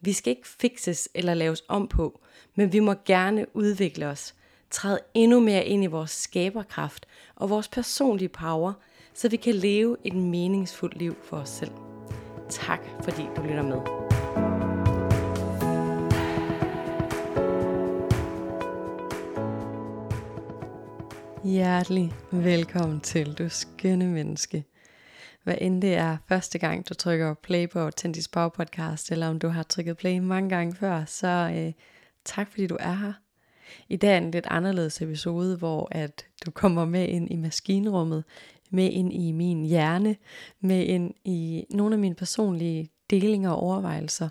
Vi skal ikke fikses eller laves om på, men vi må gerne udvikle os, træde endnu mere ind i vores skaberkraft og vores personlige power, så vi kan leve et meningsfuldt liv for os selv. Tak fordi du lytter med. Hjertelig velkommen til, du skønne menneske. Hvad end det er første gang, du trykker play på Tendis Power Podcast, eller om du har trykket play mange gange før, så øh, tak fordi du er her. I dag er en lidt anderledes episode, hvor at du kommer med ind i maskinrummet, med ind i min hjerne, med ind i nogle af mine personlige delinger og overvejelser.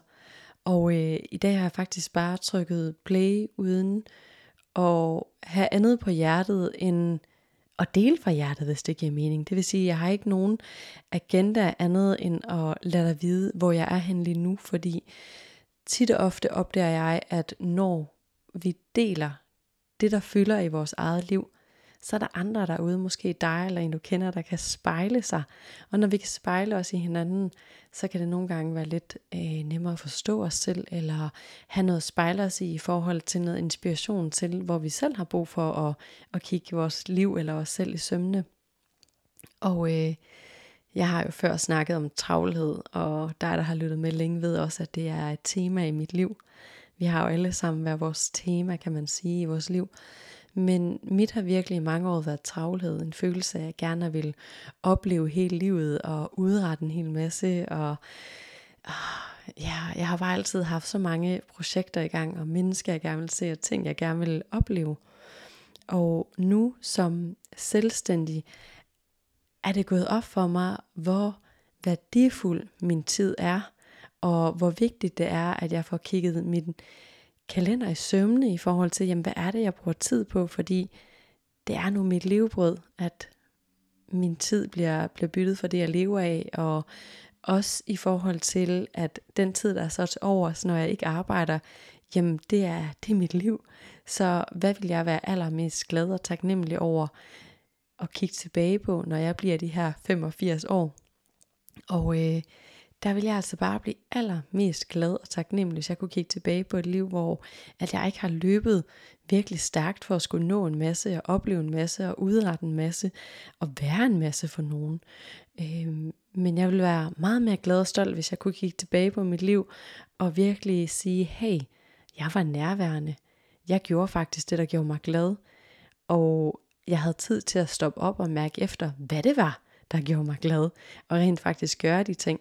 Og øh, i dag har jeg faktisk bare trykket play uden at have andet på hjertet end at dele fra hjertet, hvis det giver mening. Det vil sige, at jeg har ikke nogen agenda andet end at lade dig vide, hvor jeg er hen lige nu, fordi tit og ofte opdager jeg, at når vi deler det, der fylder i vores eget liv, så er der andre derude, måske dig eller en du kender, der kan spejle sig. Og når vi kan spejle os i hinanden, så kan det nogle gange være lidt øh, nemmere at forstå os selv, eller have noget at spejle os i i forhold til noget inspiration til, hvor vi selv har brug for at, at kigge vores liv eller os selv i sømne. Og øh, jeg har jo før snakket om travlhed, og dig, der har lyttet med længe, ved også, at det er et tema i mit liv. Vi har jo alle sammen hver vores tema, kan man sige, i vores liv. Men mit har virkelig i mange år været travlhed, en følelse af, at jeg gerne vil opleve hele livet og udrette en hel masse. Og ah, ja, jeg har bare altid haft så mange projekter i gang, og mennesker jeg gerne vil se, og ting jeg gerne vil opleve. Og nu som selvstændig er det gået op for mig, hvor værdifuld min tid er, og hvor vigtigt det er, at jeg får kigget min kalender i sømne i forhold til, jamen, hvad er det, jeg bruger tid på, fordi det er nu mit levebrød, at min tid bliver, bliver byttet for det, jeg lever af, og også i forhold til, at den tid, der er så til over, når jeg ikke arbejder, jamen det er, det er mit liv. Så hvad vil jeg være allermest glad og taknemmelig over at kigge tilbage på, når jeg bliver de her 85 år? Og øh, der ville jeg altså bare blive allermest glad og taknemmelig, hvis jeg kunne kigge tilbage på et liv, hvor at jeg ikke har løbet virkelig stærkt for at skulle nå en masse, og opleve en masse, og udrette en masse, og være en masse for nogen. Øhm, men jeg ville være meget mere glad og stolt, hvis jeg kunne kigge tilbage på mit liv, og virkelig sige, hey, jeg var nærværende. Jeg gjorde faktisk det, der gjorde mig glad. Og jeg havde tid til at stoppe op og mærke efter, hvad det var, der gjorde mig glad, og rent faktisk gøre de ting,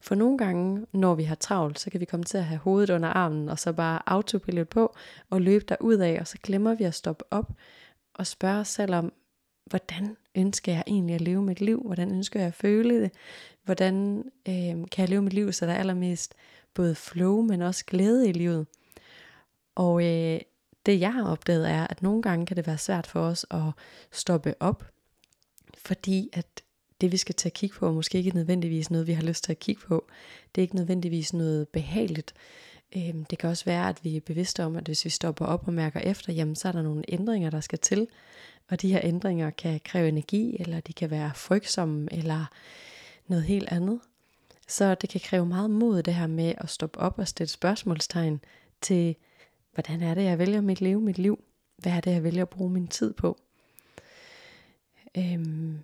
for nogle gange, når vi har travlt, så kan vi komme til at have hovedet under armen, og så bare autopilot på, og løbe der ud af, og så glemmer vi at stoppe op, og spørge os selv om, hvordan ønsker jeg egentlig at leve mit liv? Hvordan ønsker jeg at føle det? Hvordan øh, kan jeg leve mit liv, så der er allermest både flow, men også glæde i livet? Og øh, det jeg har opdaget er, at nogle gange kan det være svært for os at stoppe op, fordi at det vi skal tage at kigge på, er måske ikke nødvendigvis noget, vi har lyst til at kigge på. Det er ikke nødvendigvis noget behageligt. Øhm, det kan også være, at vi er bevidste om, at hvis vi stopper op og mærker efter, jamen så er der nogle ændringer, der skal til. Og de her ændringer kan kræve energi, eller de kan være frygtsomme, eller noget helt andet. Så det kan kræve meget mod det her med at stoppe op og stille spørgsmålstegn til, hvordan er det, jeg vælger mit liv, mit liv? Hvad er det, jeg vælger at bruge min tid på? Øhm,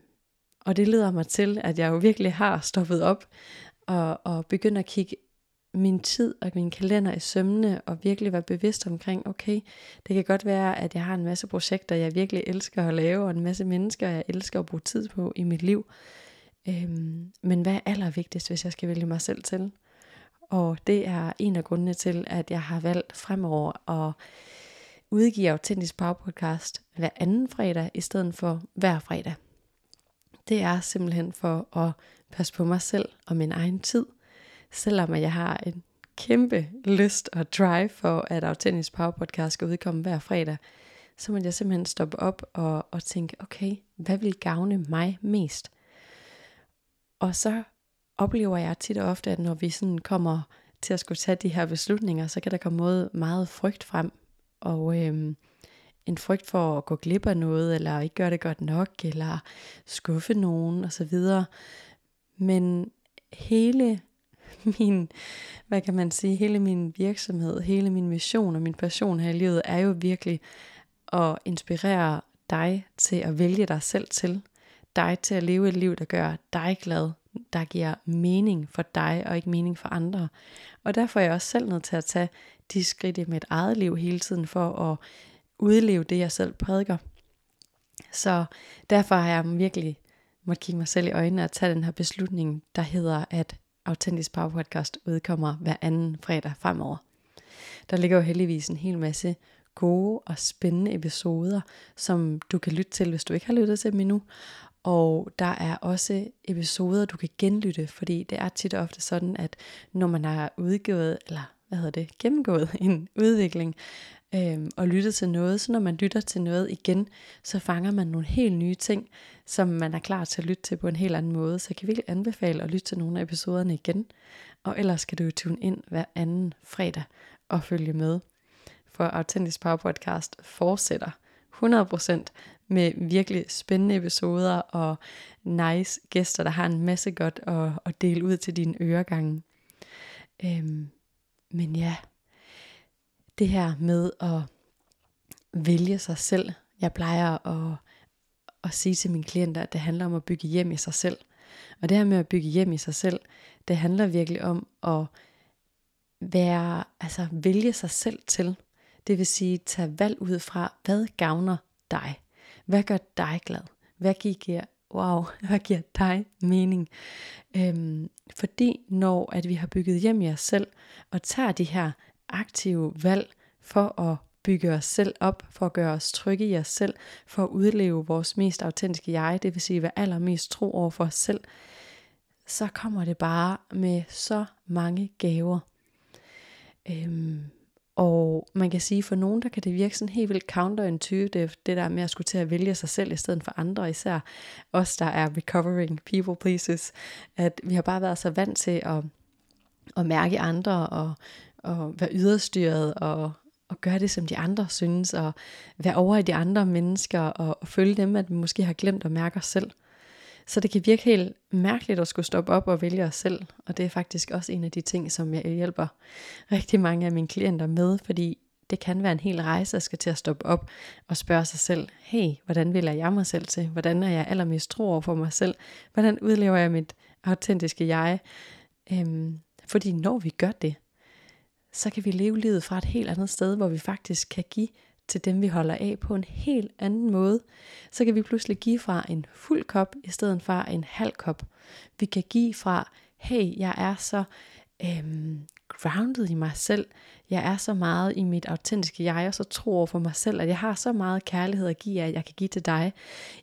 og det leder mig til, at jeg jo virkelig har stoppet op og, og begyndt at kigge min tid og min kalender i sømne og virkelig være bevidst omkring, okay, det kan godt være, at jeg har en masse projekter, jeg virkelig elsker at lave, og en masse mennesker, jeg elsker at bruge tid på i mit liv. Øhm, men hvad er allervigtigst, hvis jeg skal vælge mig selv til? Og det er en af grundene til, at jeg har valgt fremover at udgive Autentisk Power Podcast hver anden fredag, i stedet for hver fredag det er simpelthen for at passe på mig selv og min egen tid. Selvom jeg har en kæmpe lyst og drive for, at Autentisk Power Podcast skal udkomme hver fredag, så må jeg simpelthen stoppe op og, og tænke, okay, hvad vil gavne mig mest? Og så oplever jeg tit og ofte, at når vi sådan kommer til at skulle tage de her beslutninger, så kan der komme meget, meget frygt frem. Og øhm, en frygt for at gå glip af noget, eller ikke gøre det godt nok, eller skuffe nogen osv. Men hele min, hvad kan man sige, hele min virksomhed, hele min mission og min passion her i livet, er jo virkelig at inspirere dig til at vælge dig selv til. Dig til at leve et liv, der gør dig glad, der giver mening for dig og ikke mening for andre. Og derfor er jeg også selv nødt til at tage de skridt i mit eget liv hele tiden for at udleve det, jeg selv prædiker. Så derfor har jeg virkelig måtte kigge mig selv i øjnene og tage den her beslutning, der hedder, at Autentisk Power Podcast udkommer hver anden fredag fremover. Der ligger jo heldigvis en hel masse gode og spændende episoder, som du kan lytte til, hvis du ikke har lyttet til dem endnu. Og der er også episoder, du kan genlytte, fordi det er tit og ofte sådan, at når man har udgivet, eller hvad hedder det, gennemgået en udvikling, øhm, og lyttet til noget, så når man lytter til noget igen, så fanger man nogle helt nye ting, som man er klar til at lytte til på en helt anden måde. Så jeg kan virkelig anbefale at lytte til nogle af episoderne igen, og ellers skal du jo tune ind hver anden fredag og følge med. For Autentisk Power Podcast fortsætter 100% med virkelig spændende episoder og nice gæster, der har en masse godt at, at dele ud til dine øregange. Øhm, men ja, det her med at vælge sig selv. Jeg plejer at, at sige til mine klienter, at det handler om at bygge hjem i sig selv. Og det her med at bygge hjem i sig selv, det handler virkelig om at være, altså vælge sig selv til. Det vil sige, tage valg ud fra, hvad gavner dig? Hvad gør dig glad? Hvad giver, wow, hvad giver dig mening? Øhm, fordi når at vi har bygget hjem i os selv, og tager de her aktive valg for at bygge os selv op, for at gøre os trygge i os selv, for at udleve vores mest autentiske jeg, det vil sige være allermest tro over for os selv, så kommer det bare med så mange gaver. Øhm, og man kan sige, for nogen, der kan det virke sådan helt vildt counterintuitive, det, der med at skulle til at vælge sig selv i stedet for andre, især os, der er recovering people pleases, at vi har bare været så vant til at, at mærke andre og, og være yderstyret og, og gøre det, som de andre synes, og være over i de andre mennesker og, og følge dem, at vi måske har glemt at mærke os selv. Så det kan virke helt mærkeligt at skulle stoppe op og vælge os selv, og det er faktisk også en af de ting, som jeg hjælper rigtig mange af mine klienter med, fordi det kan være en hel rejse at skal til at stoppe op og spørge sig selv, hey, hvordan vil jeg mig selv til? Hvordan er jeg allermest tro over for mig selv? Hvordan udlever jeg mit autentiske jeg? Øhm, fordi når vi gør det, så kan vi leve livet fra et helt andet sted, hvor vi faktisk kan give til dem, vi holder af på en helt anden måde. Så kan vi pludselig give fra en fuld kop, i stedet for en halv kop. Vi kan give fra, hey, jeg er så øhm, grounded i mig selv. Jeg er så meget i mit autentiske jeg, og så tror for mig selv, at jeg har så meget kærlighed at give, at jeg kan give til dig.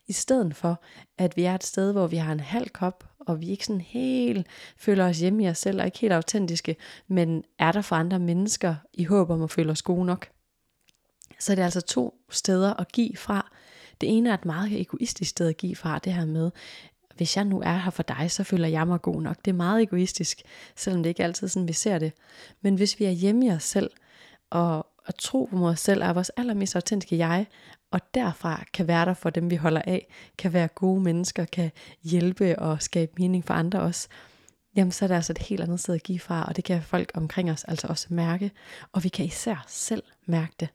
I stedet for, at vi er et sted, hvor vi har en halv kop, og vi ikke sådan helt føler os hjemme i os selv, og ikke helt autentiske, men er der for andre mennesker i håb om at føle os gode nok. Så det er altså to steder at give fra. Det ene er et meget egoistisk sted at give fra, det her med, hvis jeg nu er her for dig, så føler jeg mig god nok. Det er meget egoistisk, selvom det ikke altid er sådan, vi ser det. Men hvis vi er hjemme i os selv, og, og tro på os selv er vores allermest autentiske jeg, og derfra kan være der for dem, vi holder af, kan være gode mennesker, kan hjælpe og skabe mening for andre også, jamen så er der altså et helt andet sted at give fra, og det kan folk omkring os altså også mærke, og vi kan især selv mærke det.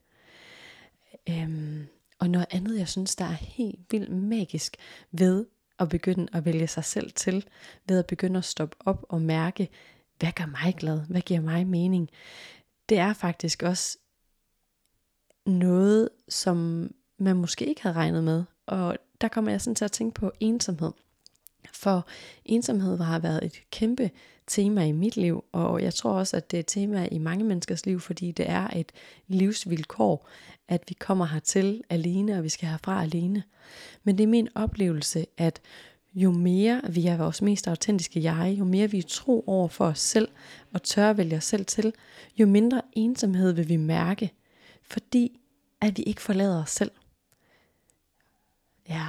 Øhm, og noget andet, jeg synes, der er helt vildt magisk ved at begynde at vælge sig selv til, ved at begynde at stoppe op og mærke, hvad gør mig glad, hvad giver mig mening, det er faktisk også noget, som man måske ikke havde regnet med. Og der kommer jeg sådan til at tænke på ensomhed. For ensomhed har været et kæmpe tema i mit liv, og jeg tror også, at det er et tema i mange menneskers liv, fordi det er et livsvilkår, at vi kommer hertil alene, og vi skal herfra alene. Men det er min oplevelse, at jo mere vi er vores mest autentiske jeg, jo mere vi er tro over for os selv og tør at vælge os selv til, jo mindre ensomhed vil vi mærke, fordi at vi ikke forlader os selv. Ja,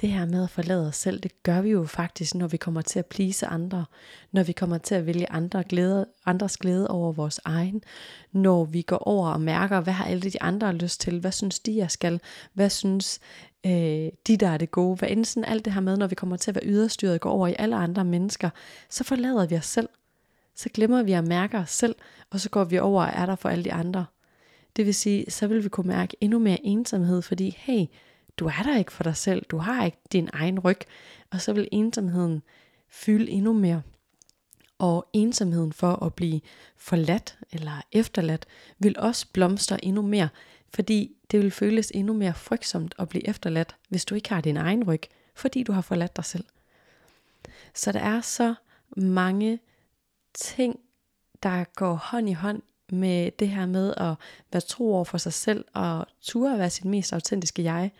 det her med at forlade os selv, det gør vi jo faktisk, når vi kommer til at plise andre, når vi kommer til at vælge andre glæde, andres glæde over vores egen, når vi går over og mærker, hvad har alle de andre lyst til, hvad synes de, jeg skal, hvad synes øh, de, der er det gode, hvad end sådan alt det her med, når vi kommer til at være yderstyret, går over i alle andre mennesker, så forlader vi os selv. Så glemmer vi at mærke os selv, og så går vi over og er der for alle de andre. Det vil sige, så vil vi kunne mærke endnu mere ensomhed, fordi hey, du er der ikke for dig selv, du har ikke din egen ryg, og så vil ensomheden fylde endnu mere. Og ensomheden for at blive forladt eller efterladt vil også blomstre endnu mere, fordi det vil føles endnu mere frygtsomt at blive efterladt, hvis du ikke har din egen ryg, fordi du har forladt dig selv. Så der er så mange ting, der går hånd i hånd med det her med at være tro over for sig selv og ture at være sit mest autentiske jeg.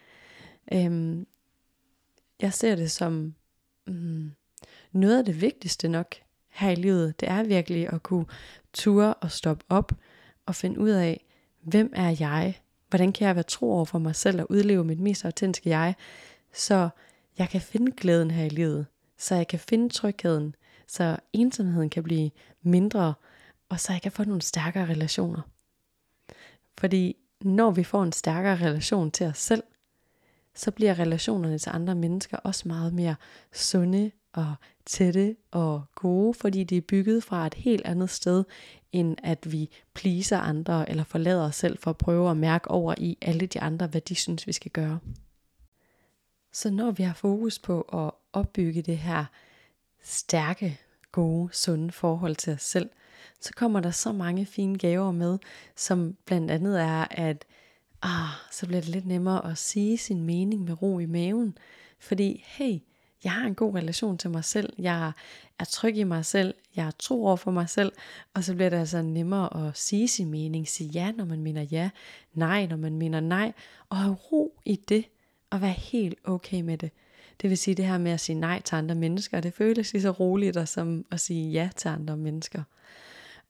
Øhm, jeg ser det som mm, noget af det vigtigste nok her i livet. Det er virkelig at kunne ture og stoppe op og finde ud af, hvem er jeg? Hvordan kan jeg være tro over for mig selv og udleve mit mest autentiske jeg, så jeg kan finde glæden her i livet, så jeg kan finde trygheden, så ensomheden kan blive mindre, og så jeg kan få nogle stærkere relationer. Fordi når vi får en stærkere relation til os selv, så bliver relationerne til andre mennesker også meget mere sunde og tætte og gode, fordi de er bygget fra et helt andet sted, end at vi pleaser andre eller forlader os selv for at prøve at mærke over i alle de andre, hvad de synes, vi skal gøre. Så når vi har fokus på at opbygge det her stærke, gode, sunde forhold til os selv, så kommer der så mange fine gaver med, som blandt andet er, at ah, så bliver det lidt nemmere at sige sin mening med ro i maven. Fordi, hey, jeg har en god relation til mig selv, jeg er tryg i mig selv, jeg er tro over for mig selv, og så bliver det altså nemmere at sige sin mening, sige ja, når man mener ja, nej, når man mener nej, og have ro i det, og være helt okay med det. Det vil sige det her med at sige nej til andre mennesker, det føles lige så roligt som at sige ja til andre mennesker.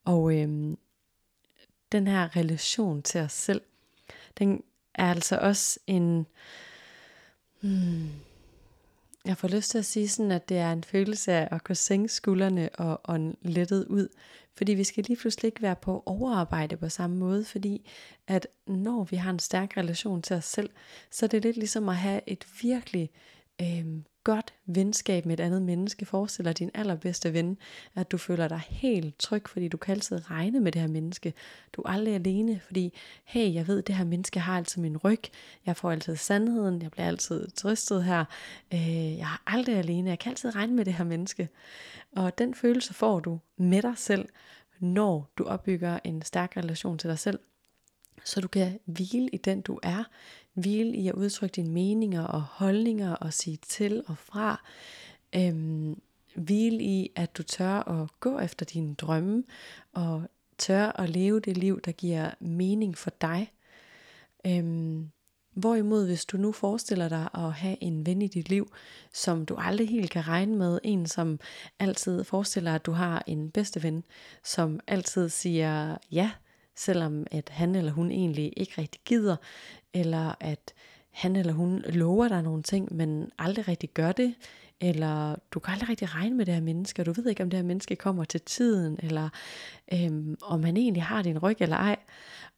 Og øhm, den her relation til os selv, den er altså også en... Hmm, jeg får lyst til at sige sådan, at det er en følelse af at kunne sænke skuldrene og, og lettet ud. Fordi vi skal lige pludselig ikke være på overarbejde på samme måde, fordi at når vi har en stærk relation til os selv, så er det lidt ligesom at have et virkelig øh, godt venskab med et andet menneske. Forestiller din allerbedste ven, at du føler dig helt tryg, fordi du kan altid regne med det her menneske. Du er aldrig alene, fordi hey, jeg ved, det her menneske har altid min ryg. Jeg får altid sandheden. Jeg bliver altid trøstet her. Øh, jeg er aldrig alene. Jeg kan altid regne med det her menneske. Og den følelse får du med dig selv, når du opbygger en stærk relation til dig selv så du kan hvile i den du er, hvile i at udtrykke dine meninger og holdninger og sige til og fra, øhm, hvile i at du tør at gå efter dine drømme og tør at leve det liv, der giver mening for dig. Øhm, Hvorimod hvis du nu forestiller dig at have en ven i dit liv, som du aldrig helt kan regne med, en som altid forestiller at du har en bedste ven, som altid siger ja selvom at han eller hun egentlig ikke rigtig gider, eller at han eller hun lover dig nogle ting, men aldrig rigtig gør det, eller du kan aldrig rigtig regne med det her menneske, og du ved ikke, om det her menneske kommer til tiden, eller øhm, om han egentlig har din ryg eller ej.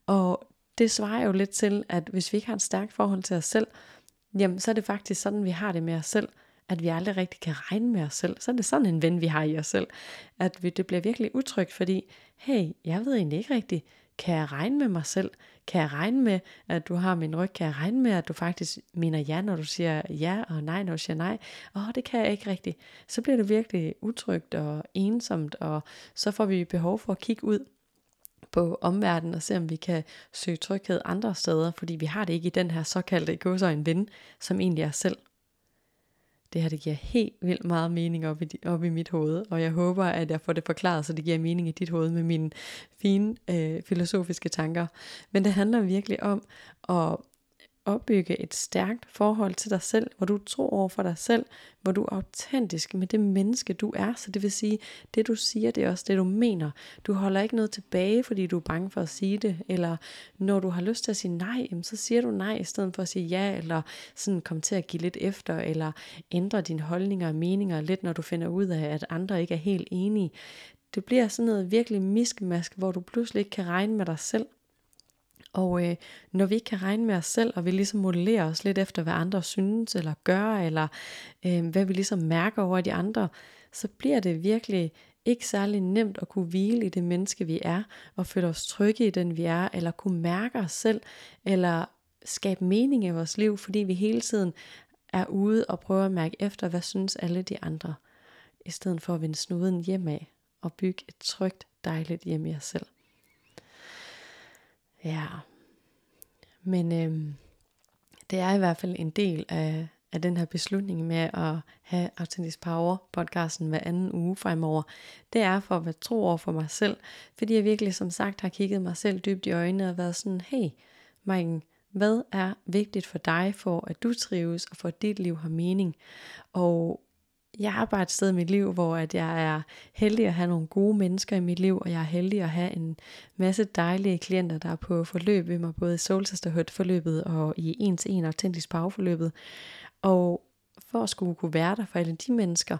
Og det svarer jo lidt til, at hvis vi ikke har et stærkt forhold til os selv, jamen så er det faktisk sådan, vi har det med os selv, at vi aldrig rigtig kan regne med os selv. Så er det sådan en ven, vi har i os selv. At vi, det bliver virkelig utrygt, fordi, hey, jeg ved egentlig ikke rigtigt, kan jeg regne med mig selv? Kan jeg regne med, at du har min ryg? Kan jeg regne med, at du faktisk mener ja, når du siger ja, og nej, når du siger nej? Åh, det kan jeg ikke rigtigt. Så bliver det virkelig utrygt og ensomt, og så får vi behov for at kigge ud på omverdenen og se, om vi kan søge tryghed andre steder, fordi vi har det ikke i den her såkaldte en ven, som egentlig er selv det her det giver helt vildt meget mening op i, op i mit hoved, og jeg håber, at jeg får det forklaret, så det giver mening i dit hoved med mine fine øh, filosofiske tanker. Men det handler virkelig om at opbygge et stærkt forhold til dig selv, hvor du tror over for dig selv, hvor du er autentisk med det menneske, du er. Så det vil sige, det du siger, det er også det, du mener. Du holder ikke noget tilbage, fordi du er bange for at sige det, eller når du har lyst til at sige nej, så siger du nej, i stedet for at sige ja, eller sådan komme til at give lidt efter, eller ændre dine holdninger og meninger lidt, når du finder ud af, at andre ikke er helt enige. Det bliver sådan noget virkelig miskmask, hvor du pludselig ikke kan regne med dig selv, og øh, når vi ikke kan regne med os selv, og vi ligesom modellerer os lidt efter, hvad andre synes eller gør, eller øh, hvad vi ligesom mærker over de andre, så bliver det virkelig ikke særlig nemt at kunne hvile i det menneske, vi er, og føle os trygge i den, vi er, eller kunne mærke os selv, eller skabe mening i vores liv, fordi vi hele tiden er ude og prøver at mærke efter, hvad synes alle de andre, i stedet for at vende snuden hjem af og bygge et trygt, dejligt hjem i os selv. Ja, men øhm, det er i hvert fald en del af, af den her beslutning med at have Authentic Power podcasten hver anden uge fremover. Det er for at være tro over for mig selv, fordi jeg virkelig som sagt har kigget mig selv dybt i øjnene og været sådan, hey Mike, hvad er vigtigt for dig for at du trives og for at dit liv har mening? Og jeg er bare et sted i mit liv, hvor at jeg er heldig at have nogle gode mennesker i mit liv, og jeg er heldig at have en masse dejlige klienter, der er på forløb med mig, både i Soul forløbet og i en til en autentisk forløbet. Og for at skulle kunne være der for alle de mennesker,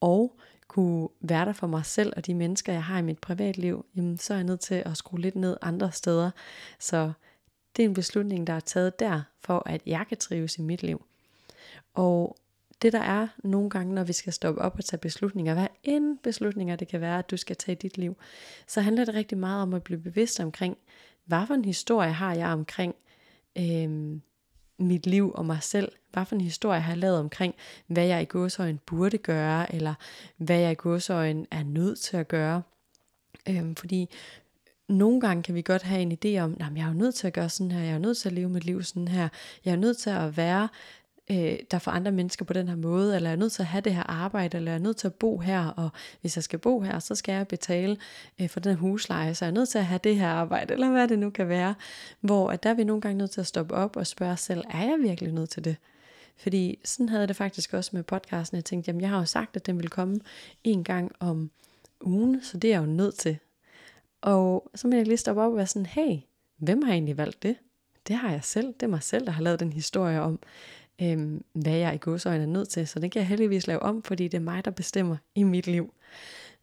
og kunne være der for mig selv og de mennesker, jeg har i mit privatliv, jamen, så er jeg nødt til at skrue lidt ned andre steder. Så det er en beslutning, der er taget der, for at jeg kan trives i mit liv. Og det der er nogle gange, når vi skal stoppe op og tage beslutninger, hvad end beslutninger det kan være, at du skal tage i dit liv, så handler det rigtig meget om at blive bevidst omkring, hvad for en historie har jeg omkring øh, mit liv og mig selv? Hvad for en historie har jeg lavet omkring, hvad jeg i godsøjen burde gøre, eller hvad jeg i godsøjen er nødt til at gøre? Øhm, fordi nogle gange kan vi godt have en idé om, at jeg er jo nødt til at gøre sådan her, jeg er nødt til at leve mit liv sådan her, jeg er nødt til at være øh, der for andre mennesker på den her måde, eller jeg er nødt til at have det her arbejde, eller jeg er nødt til at bo her, og hvis jeg skal bo her, så skal jeg betale øh, for den her husleje, så jeg er nødt til at have det her arbejde, eller hvad det nu kan være, hvor at der er vi nogle gange nødt til at stoppe op og spørge os selv, er jeg virkelig nødt til det? Fordi sådan havde det faktisk også med podcasten. Jeg tænkte, jamen jeg har jo sagt, at den vil komme en gang om ugen, så det er jeg jo nødt til. Og så må jeg lige stoppe op og være sådan, hey, hvem har egentlig valgt det? Det har jeg selv. Det er mig selv, der har lavet den historie om, øh, hvad jeg i godsøjne er nødt til. Så det kan jeg heldigvis lave om, fordi det er mig, der bestemmer i mit liv.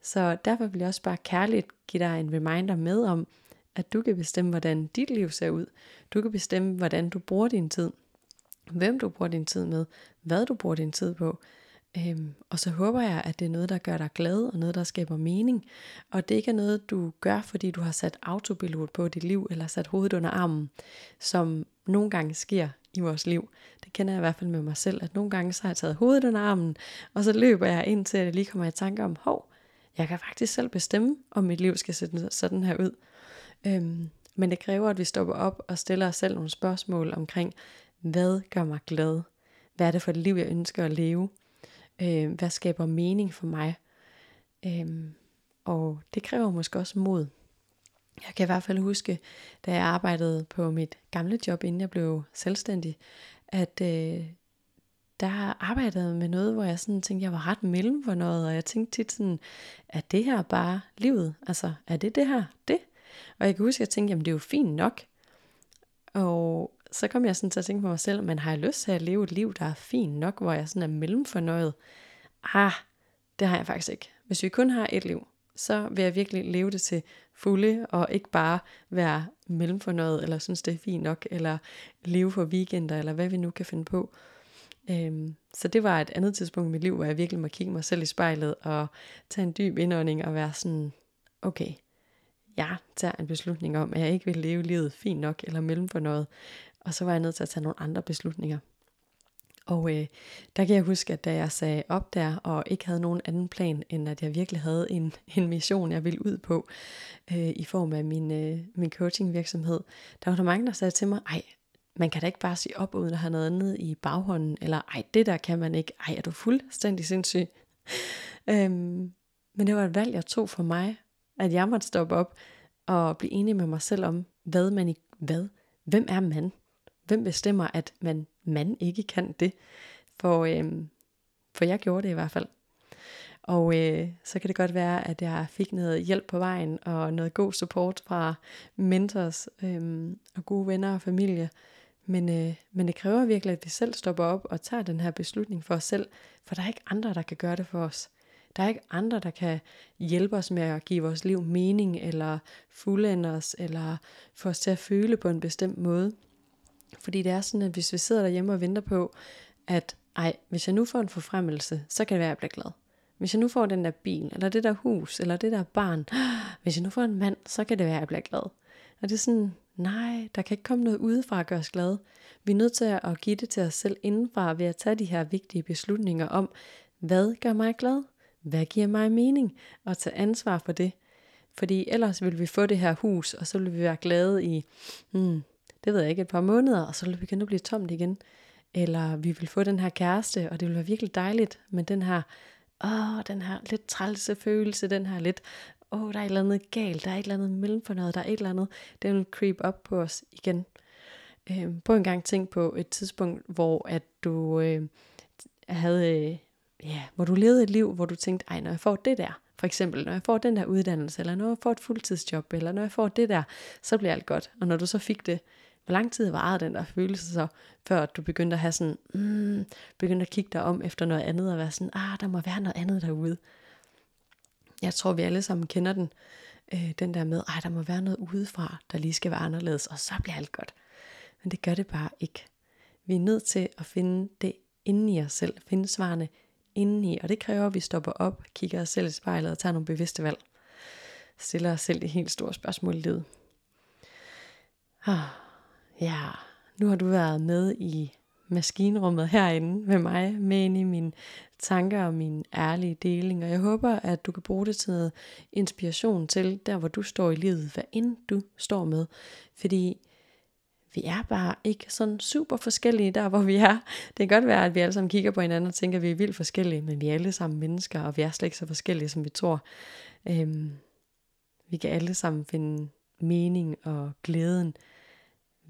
Så derfor vil jeg også bare kærligt give dig en reminder med om, at du kan bestemme, hvordan dit liv ser ud. Du kan bestemme, hvordan du bruger din tid. Hvem du bruger din tid med. Hvad du bruger din tid på. Øhm, og så håber jeg, at det er noget, der gør dig glad, og noget, der skaber mening. Og det ikke er noget, du gør, fordi du har sat autopilot på dit liv, eller sat hovedet under armen, som nogle gange sker i vores liv. Det kender jeg i hvert fald med mig selv, at nogle gange så har jeg taget hovedet under armen, og så løber jeg ind til, at jeg lige kommer i tanke om, hov, jeg kan faktisk selv bestemme, om mit liv skal se sådan her ud. Øhm, men det kræver, at vi stopper op og stiller os selv nogle spørgsmål omkring, hvad gør mig glad? Hvad er det for et liv, jeg ønsker at leve? Øh, hvad skaber mening for mig? Øh, og det kræver måske også mod. Jeg kan i hvert fald huske, da jeg arbejdede på mit gamle job, inden jeg blev selvstændig, at øh, der arbejdede med noget, hvor jeg sådan tænkte, jeg var ret mellem for noget, og jeg tænkte tit sådan, er det her bare livet? Altså, er det det her det? Og jeg kan huske, at jeg tænkte, jamen det er jo fint nok. Og så kom jeg sådan til at tænke på mig selv, men har jeg lyst til at leve et liv, der er fint nok, hvor jeg sådan er mellemfornøjet? Ah, det har jeg faktisk ikke. Hvis vi kun har et liv, så vil jeg virkelig leve det til fulde, og ikke bare være mellemfornøjet, eller synes det er fint nok, eller leve for weekender, eller hvad vi nu kan finde på. Øhm, så det var et andet tidspunkt i mit liv, hvor jeg virkelig må kigge mig selv i spejlet, og tage en dyb indånding, og være sådan, okay, jeg tager en beslutning om, at jeg ikke vil leve livet fint nok, eller mellemfornøjet, og så var jeg nødt til at tage nogle andre beslutninger. Og øh, der kan jeg huske, at da jeg sagde op der, og ikke havde nogen anden plan, end at jeg virkelig havde en, en mission, jeg ville ud på, øh, i form af min, øh, min coaching virksomhed, der var der mange, der sagde til mig, ej, man kan da ikke bare sige op, uden at have noget andet i baghånden, eller ej, det der kan man ikke, ej, er du fuldstændig sindssyg? øhm, men det var et valg, jeg tog for mig, at jeg måtte stoppe op og blive enig med mig selv om, hvad man i, hvad, hvem er man? Hvem bestemmer, at man, man ikke kan det? For, øh, for jeg gjorde det i hvert fald. Og øh, så kan det godt være, at jeg fik noget hjælp på vejen, og noget god support fra mentors øh, og gode venner og familie. Men, øh, men det kræver virkelig, at vi selv stopper op og tager den her beslutning for os selv, for der er ikke andre, der kan gøre det for os. Der er ikke andre, der kan hjælpe os med at give vores liv mening, eller fuldende os, eller få os til at føle på en bestemt måde. Fordi det er sådan, at hvis vi sidder derhjemme og venter på, at ej, hvis jeg nu får en forfremmelse, så kan det være, at jeg bliver glad. Hvis jeg nu får den der bil, eller det der hus, eller det der barn, hvis jeg nu får en mand, så kan det være, at jeg bliver glad. Og det er sådan, nej, der kan ikke komme noget udefra at gøre os glade. Vi er nødt til at give det til os selv indenfra ved at tage de her vigtige beslutninger om, hvad gør mig glad? Hvad giver mig mening? Og tage ansvar for det. Fordi ellers vil vi få det her hus, og så vil vi være glade i, hmm, det ved jeg ikke, et par måneder, og så vil vi begynde at blive tomt igen. Eller vi vil få den her kæreste, og det vil være virkelig dejligt, men den her åh, den her lidt trælse følelse, den her lidt, åh, der er et eller andet galt, der er et eller andet mellem for noget, der er et eller andet, den vil creep op på os igen. Øh, på en gang tænk på et tidspunkt, hvor at du øh, havde, øh, ja, hvor du levede et liv, hvor du tænkte, ej, når jeg får det der, for eksempel, når jeg får den der uddannelse, eller når jeg får et fuldtidsjob, eller når jeg får det der, så bliver alt godt. Og når du så fik det, hvor lang tid varede den der følelse så, før du begyndte at have sådan, mm, begyndte at kigge dig om efter noget andet, og være sådan, ah, der må være noget andet derude. Jeg tror, vi alle sammen kender den, øh, den der med, ej, der må være noget udefra, der lige skal være anderledes, og så bliver alt godt. Men det gør det bare ikke. Vi er nødt til at finde det inde i os selv, finde svarene inde i, og det kræver, at vi stopper op, kigger os selv i spejlet og tager nogle bevidste valg. Stiller os selv de helt store spørgsmål i livet. Ah. Ja, nu har du været med i maskinrummet herinde med mig, med ind i mine tanker og min ærlige deling, og jeg håber, at du kan bruge det til noget inspiration til, der hvor du står i livet, hvad end du står med, fordi vi er bare ikke sådan super forskellige der, hvor vi er. Det kan godt være, at vi alle sammen kigger på hinanden og tænker, at vi er vildt forskellige, men vi er alle sammen mennesker, og vi er slet ikke så forskellige, som vi tror. Øhm, vi kan alle sammen finde mening og glæden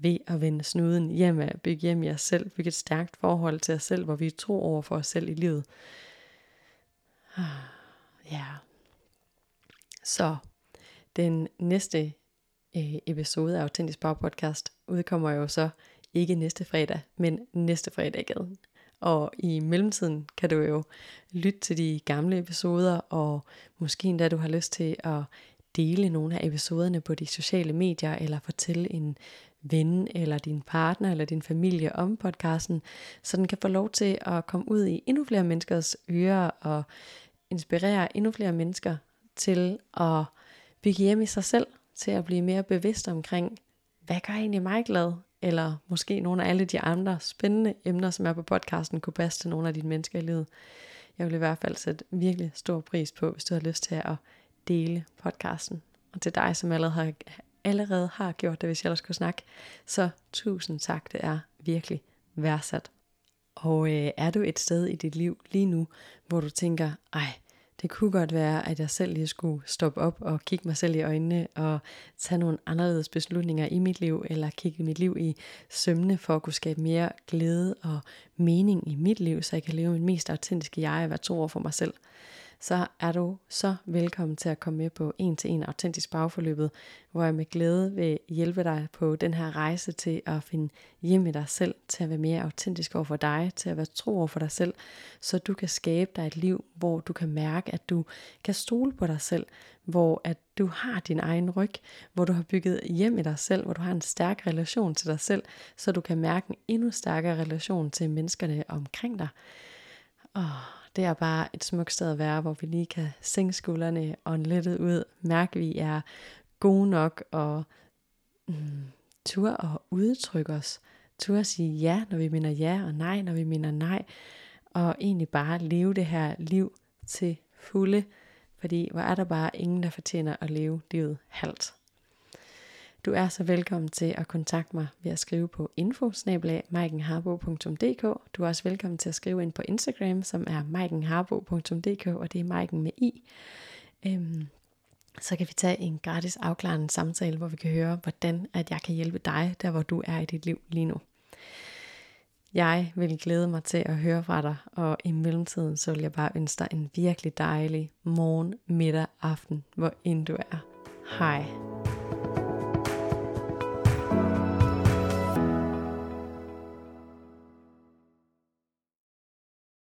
ved at vende snuden hjem af, bygge hjem i os selv, bygge et stærkt forhold til os selv, hvor vi er tro over for os selv i livet. Ah, ja. Så den næste øh, episode af Autentisk Power Podcast udkommer jo så ikke næste fredag, men næste fredag igen. Og i mellemtiden kan du jo lytte til de gamle episoder, og måske endda du har lyst til at dele nogle af episoderne på de sociale medier, eller fortælle en ven, eller din partner, eller din familie om podcasten, så den kan få lov til at komme ud i endnu flere menneskers ører, og inspirere endnu flere mennesker til at bygge hjem i sig selv, til at blive mere bevidst omkring, hvad gør egentlig mig glad? Eller måske nogle af alle de andre spændende emner, som er på podcasten, kunne passe til nogle af dine mennesker i livet. Jeg vil i hvert fald sætte virkelig stor pris på, hvis du har lyst til at dele podcasten. Og til dig, som allerede har, allerede har gjort det, hvis jeg ellers skulle snakke, så tusind tak, det er virkelig værdsat. Og øh, er du et sted i dit liv lige nu, hvor du tænker, ej, det kunne godt være, at jeg selv lige skulle stoppe op og kigge mig selv i øjnene og tage nogle anderledes beslutninger i mit liv, eller kigge mit liv i sømne for at kunne skabe mere glæde og mening i mit liv, så jeg kan leve min mest autentiske jeg og være tro over for mig selv så er du så velkommen til at komme med på en til en autentisk bagforløbet, hvor jeg med glæde vil hjælpe dig på den her rejse til at finde hjem i dig selv, til at være mere autentisk over for dig, til at være tro over for dig selv, så du kan skabe dig et liv, hvor du kan mærke, at du kan stole på dig selv, hvor at du har din egen ryg, hvor du har bygget hjem i dig selv, hvor du har en stærk relation til dig selv, så du kan mærke en endnu stærkere relation til menneskerne omkring dig. Åh, det er bare et smukt sted at være, hvor vi lige kan sænke skuldrene og lettet ud, mærke, at vi er gode nok og mm, tur og udtrykke os. Tur at sige ja, når vi mener ja, og nej, når vi mener nej. Og egentlig bare leve det her liv til fulde. Fordi hvor er der bare ingen, der fortjener at leve livet halvt. Du er så velkommen til at kontakte mig ved at skrive på info Du er også velkommen til at skrive ind på Instagram, som er maikenharbo.dk, og det er Maiken med i. Øhm, så kan vi tage en gratis afklarende samtale, hvor vi kan høre, hvordan at jeg kan hjælpe dig, der hvor du er i dit liv lige nu. Jeg vil glæde mig til at høre fra dig, og i mellemtiden så vil jeg bare ønske dig en virkelig dejlig morgen, middag, aften, hvor end du er. Hej.